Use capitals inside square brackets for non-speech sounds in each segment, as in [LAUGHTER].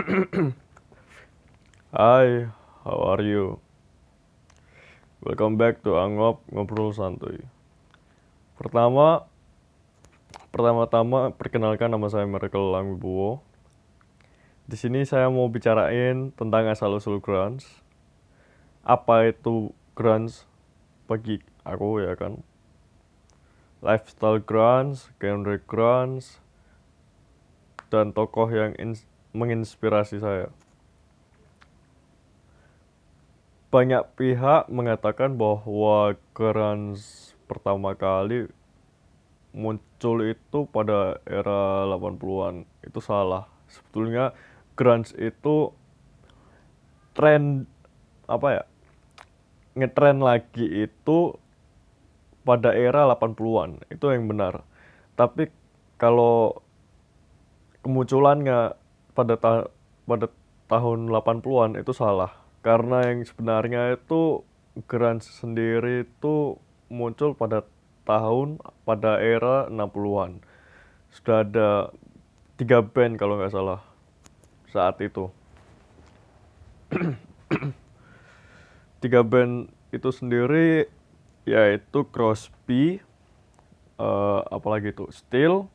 [CLEARS THROAT] Hai, how are you? Welcome back to Angop Ngobrol Santuy. Pertama, pertama-tama perkenalkan nama saya Miracle Langwibowo. Di sini saya mau bicarain tentang asal-usul grunge. Apa itu grunge bagi aku ya kan? Lifestyle grunge, genre grunge, dan tokoh yang ins- menginspirasi saya. Banyak pihak mengatakan bahwa grunge pertama kali muncul itu pada era 80-an. Itu salah. Sebetulnya grunge itu tren apa ya? Ngetren lagi itu pada era 80-an. Itu yang benar. Tapi kalau kemunculannya pada ta- pada tahun 80-an itu salah. Karena yang sebenarnya itu grunge sendiri itu muncul pada tahun pada era 60-an. Sudah ada tiga band kalau nggak salah saat itu. [CLEARS THROAT] tiga band itu sendiri yaitu Crosby, eh, apalagi itu Steel,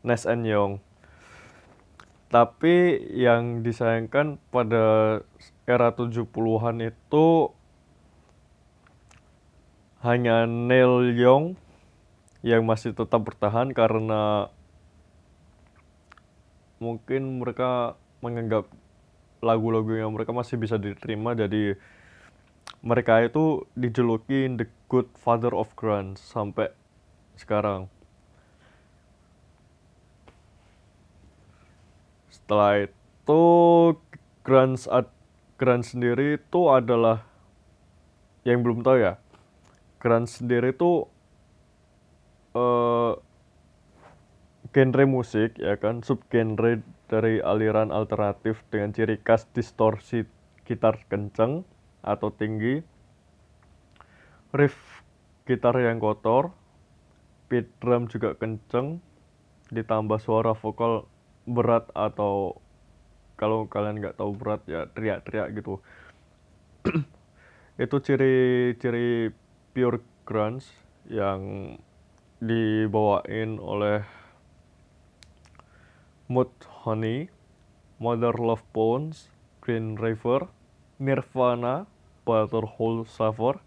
Nash and Young. Tapi yang disayangkan pada era 70-an itu hanya Neil Young yang masih tetap bertahan karena mungkin mereka menganggap lagu-lagu yang mereka masih bisa diterima jadi mereka itu dijuluki the good father of grunge sampai sekarang. Setelah itu grunge grunge sendiri itu adalah yang belum tahu ya. Grunge sendiri itu eh genre musik ya kan subgenre dari aliran alternatif dengan ciri khas distorsi gitar kenceng atau tinggi riff gitar yang kotor beat drum juga kenceng ditambah suara vokal berat atau kalau kalian nggak tahu berat ya teriak-teriak gitu [CLEARS THROAT] itu ciri-ciri pure grunge yang dibawain oleh Mudhoney, Mother Love Bones, Green River, Nirvana, Butterhole Suffer,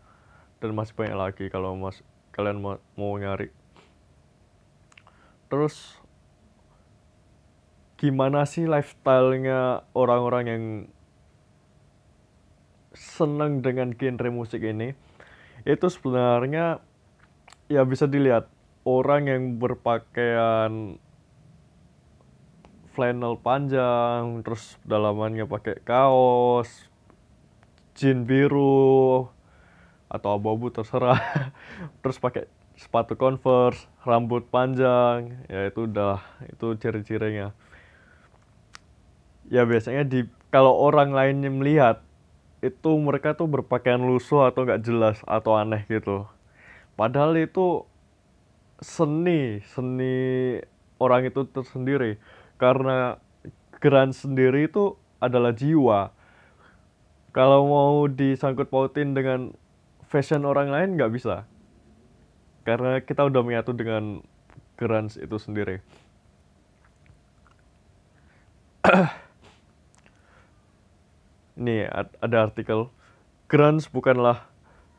dan masih banyak lagi kalau mas kalian ma- mau nyari. Terus gimana sih lifestyle-nya orang-orang yang seneng dengan genre musik ini? Itu sebenarnya ya bisa dilihat orang yang berpakaian flannel panjang, terus dalamannya pakai kaos, jean biru atau abu-abu terserah, [LAUGHS] terus pakai sepatu converse, rambut panjang, ya itu udah itu ciri-cirinya. Ya biasanya di kalau orang lainnya melihat itu mereka tuh berpakaian lusuh atau nggak jelas atau aneh gitu. Padahal itu seni, seni orang itu tersendiri karena grunge sendiri itu adalah jiwa. Kalau mau disangkut pautin dengan fashion orang lain nggak bisa. Karena kita udah menyatu dengan grunge itu sendiri. [CLEARS THROAT] Ini ad- ada artikel grunge bukanlah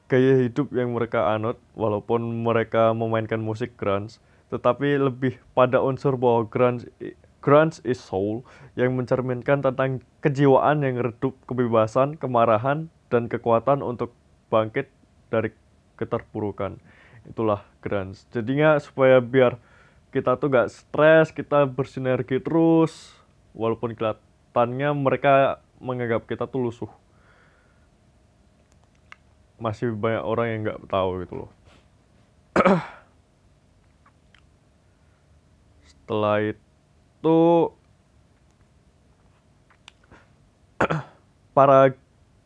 gaya hidup yang mereka anut walaupun mereka memainkan musik grunge tetapi lebih pada unsur bahwa grunge grunge is soul yang mencerminkan tentang kejiwaan yang redup kebebasan, kemarahan dan kekuatan untuk bangkit dari keterpurukan. Itulah grunge. Jadinya supaya biar kita tuh gak stres, kita bersinergi terus walaupun kelihatannya mereka menganggap kita tuh lusuh masih banyak orang yang nggak tahu gitu loh. [CLEARS THROAT] Setelah itu [CLEARS THROAT] para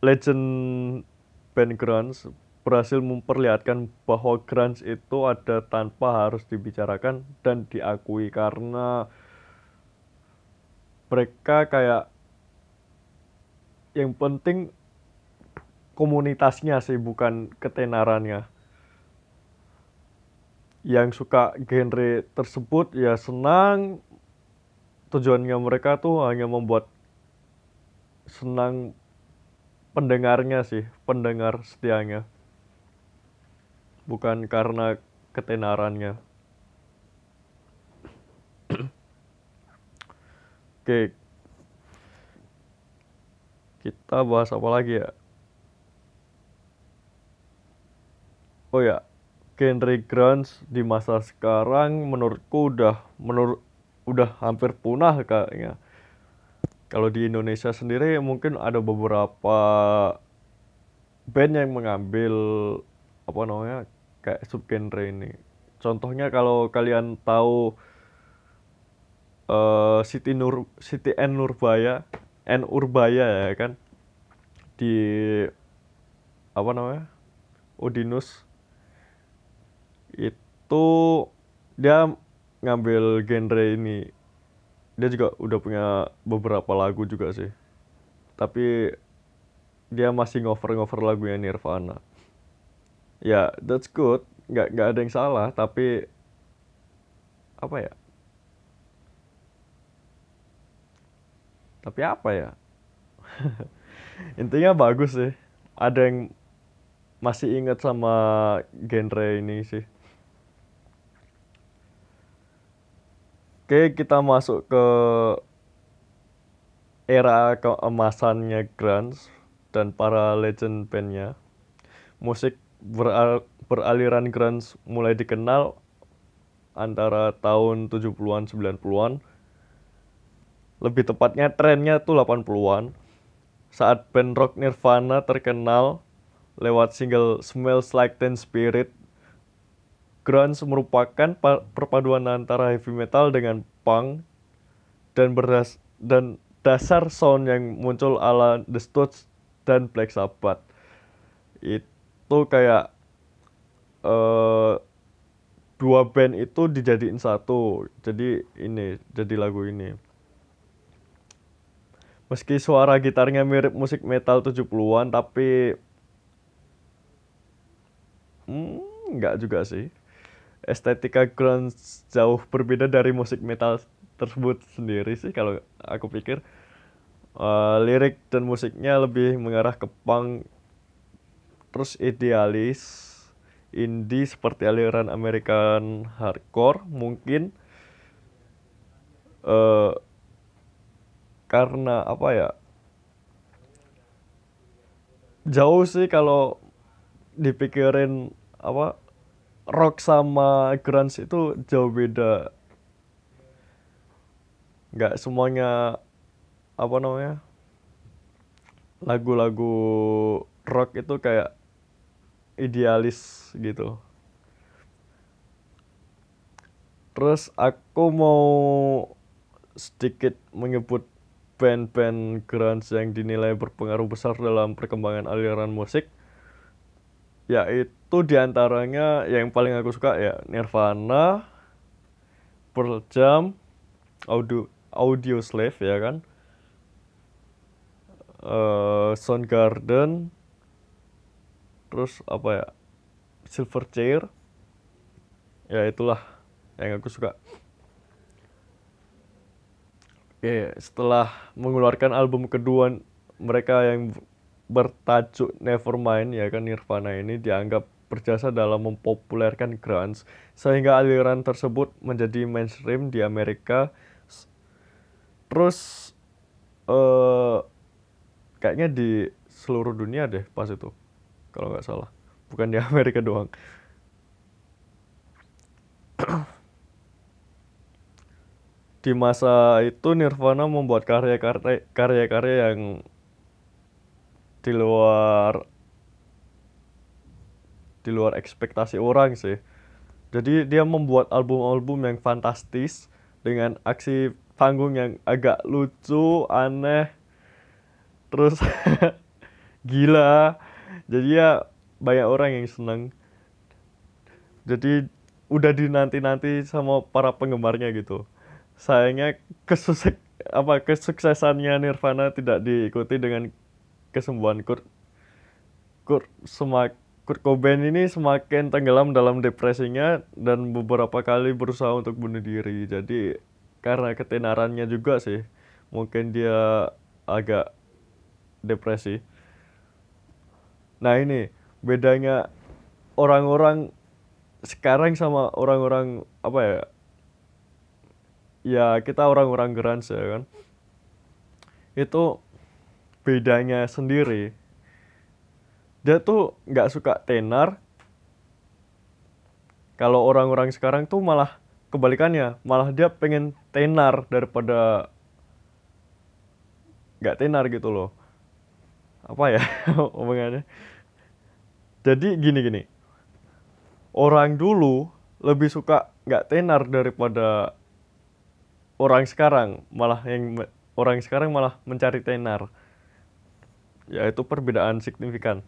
legend band grunge berhasil memperlihatkan bahwa grunge itu ada tanpa harus dibicarakan dan diakui karena mereka kayak yang penting komunitasnya sih bukan ketenarannya. Yang suka genre tersebut ya senang. Tujuannya mereka tuh hanya membuat senang pendengarnya sih pendengar setianya. Bukan karena ketenarannya. [CLEARS THROAT] Oke kita bahas apa lagi ya oh ya genre grunge di masa sekarang menurutku udah menurut udah hampir punah kayaknya. Kalau di Indonesia sendiri mungkin ada beberapa band yang mengambil apa namanya kayak subgenre ini. Contohnya kalau kalian tahu uh, Siti Nur Siti N Nurbaya, N Urbaya ya kan? Di apa namanya? Odinus itu dia ngambil genre ini. Dia juga udah punya beberapa lagu juga sih. Tapi dia masih ngover-ngover lagunya Nirvana. Ya that's good. Nggak nggak ada yang salah tapi apa ya tapi apa ya [LAUGHS] intinya bagus sih ada yang masih ingat sama genre ini sih Oke, kita masuk ke era keemasannya grunge dan para legend bandnya. Musik beral beraliran grunge mulai dikenal antara tahun 70-an 90-an. Lebih tepatnya trennya tuh 80-an. Saat band rock Nirvana terkenal lewat single Smells Like Teen Spirit grunge merupakan perpaduan antara heavy metal dengan punk dan berdas dan dasar sound yang muncul ala The Stooges dan Black Sabbath. Itu kayak uh, dua band itu dijadiin satu. Jadi ini jadi lagu ini meski suara gitarnya mirip musik metal 70-an tapi hmm, enggak juga sih. Estetika grunge jauh berbeda dari musik metal tersebut sendiri sih kalau aku pikir. Uh, lirik dan musiknya lebih mengarah ke punk terus idealis indie seperti aliran American hardcore mungkin. Uh, karena apa ya jauh sih kalau dipikirin apa rock sama grunge itu jauh beda. Nggak semuanya apa namanya lagu-lagu rock itu kayak idealis gitu. Terus aku mau sedikit menyebut band-band grunge yang dinilai berpengaruh besar dalam perkembangan aliran musik yaitu di antaranya yang paling aku suka ya Nirvana, Pearl Jam, Audio Audio Slave ya kan, uh, Soundgarden, terus apa ya Silverchair, ya itulah yang aku suka. Oke, setelah mengeluarkan album kedua mereka yang bertajuk Nevermind ya kan Nirvana ini dianggap berjasa dalam mempopulerkan grunge sehingga aliran tersebut menjadi mainstream di Amerika. Terus uh, kayaknya di seluruh dunia deh pas itu kalau nggak salah. Bukan di [LAUGHS] Amerika doang di masa itu Nirvana membuat karya-karya karya-karya yang di luar di luar ekspektasi orang sih. Jadi dia membuat album-album yang fantastis dengan aksi panggung yang agak lucu, aneh, terus [LAUGHS] gila. Jadi ya banyak orang yang seneng. Jadi udah dinanti-nanti sama para penggemarnya gitu. Sayangnya kesusek apa kesuksesannya Nirvana tidak diikuti dengan kesembuhan Kurt Kurt semak Kurt Cobain ini semakin tenggelam dalam depresinya dan beberapa kali berusaha untuk bunuh diri. Jadi karena ketenarannya juga sih mungkin dia agak depresi. Nah ini bedanya orang-orang sekarang sama orang-orang apa ya ya kita orang-orang grunge ya kan. Itu bedanya sendiri. Dia tuh nggak suka tenar. Kalau orang-orang sekarang tuh malah kebalikannya malah dia pengen tenar daripada nggak tenar gitu loh. Apa ya [LAUGHS] omongannya? Jadi gini gini. Orang dulu lebih suka nggak tenar daripada orang sekarang malah yang orang sekarang malah mencari tenar ya itu perbedaan signifikan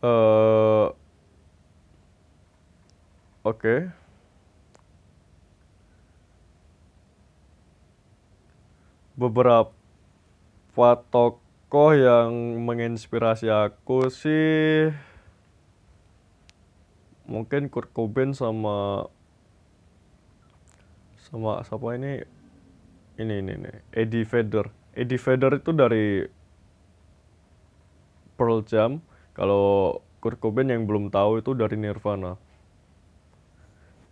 uh, oke okay. beberapa tokoh yang menginspirasi aku sih mungkin Kurt Cobain sama sama siapa ini ini ini ini Eddie Vedder Eddie Vedder itu dari Pearl Jam kalau Kurt Cobain yang belum tahu itu dari Nirvana.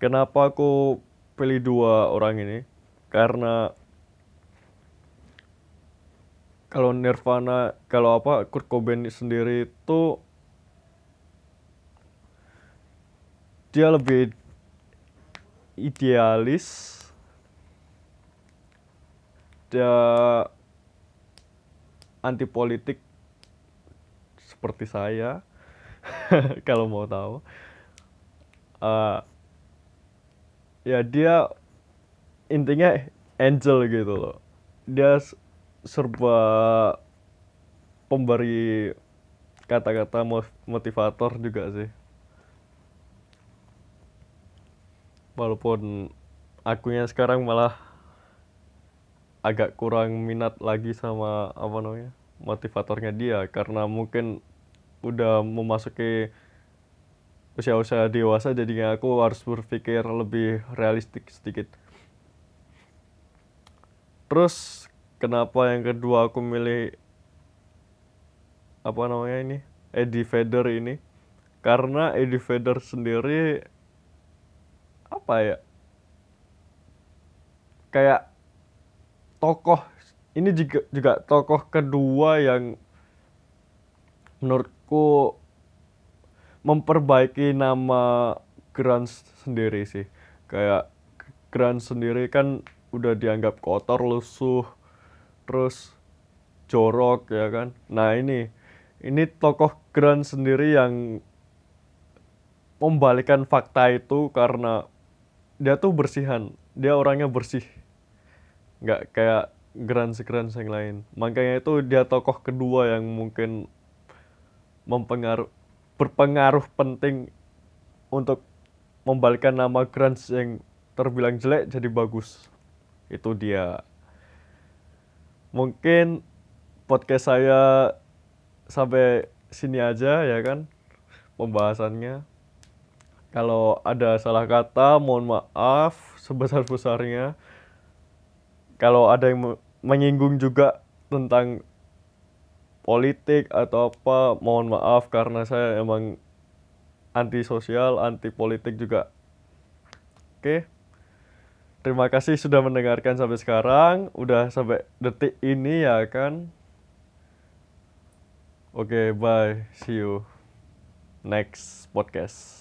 Kenapa aku pilih dua orang ini? Karena kalau Nirvana, kalau apa Kurt Cobain sendiri itu dia lebih idealis. Anti politik seperti saya [LAUGHS] kalau mau tahu. Uh, ya dia intinya angel gitu loh. Dia serba pemberi kata-kata motivator juga sih. Walaupun akunya sekarang malah agak kurang minat lagi sama apa namanya motivatornya dia. Karena mungkin udah memasuki usia-usia dewasa jadinya aku harus berpikir lebih realistik sedikit. Terus kenapa yang kedua aku milih apa namanya ini Eddie Vedder ini? Karena Eddie Vedder sendiri apa ya kayak tokoh ini juga juga tokoh kedua yang menurut aku memperbaiki nama grunge sendiri sih. Kayak grunge sendiri kan udah dianggap kotor lusuh terus jorok ya kan? Nah ini ini tokoh grunge sendiri yang membalikan fakta itu karena dia tuh bersihan. Dia orangnya bersih nggak kayak grunge grunge yang lain makanya itu dia tokoh kedua yang mungkin mempengaruh berpengaruh penting untuk membalikkan nama grunge yang terbilang jelek jadi bagus. Itu dia. Mungkin podcast saya sampai sini aja ya kan pembahasannya. Kalau ada salah kata mohon maaf sebesar-besarnya. Kalau ada yang menyinggung juga tentang politik atau apa mohon maaf karena saya emang anti sosial anti politik juga. Oke. Terima kasih sudah mendengarkan sampai sekarang. Udah sampai detik ini ya kan? Oke bye. See you next podcast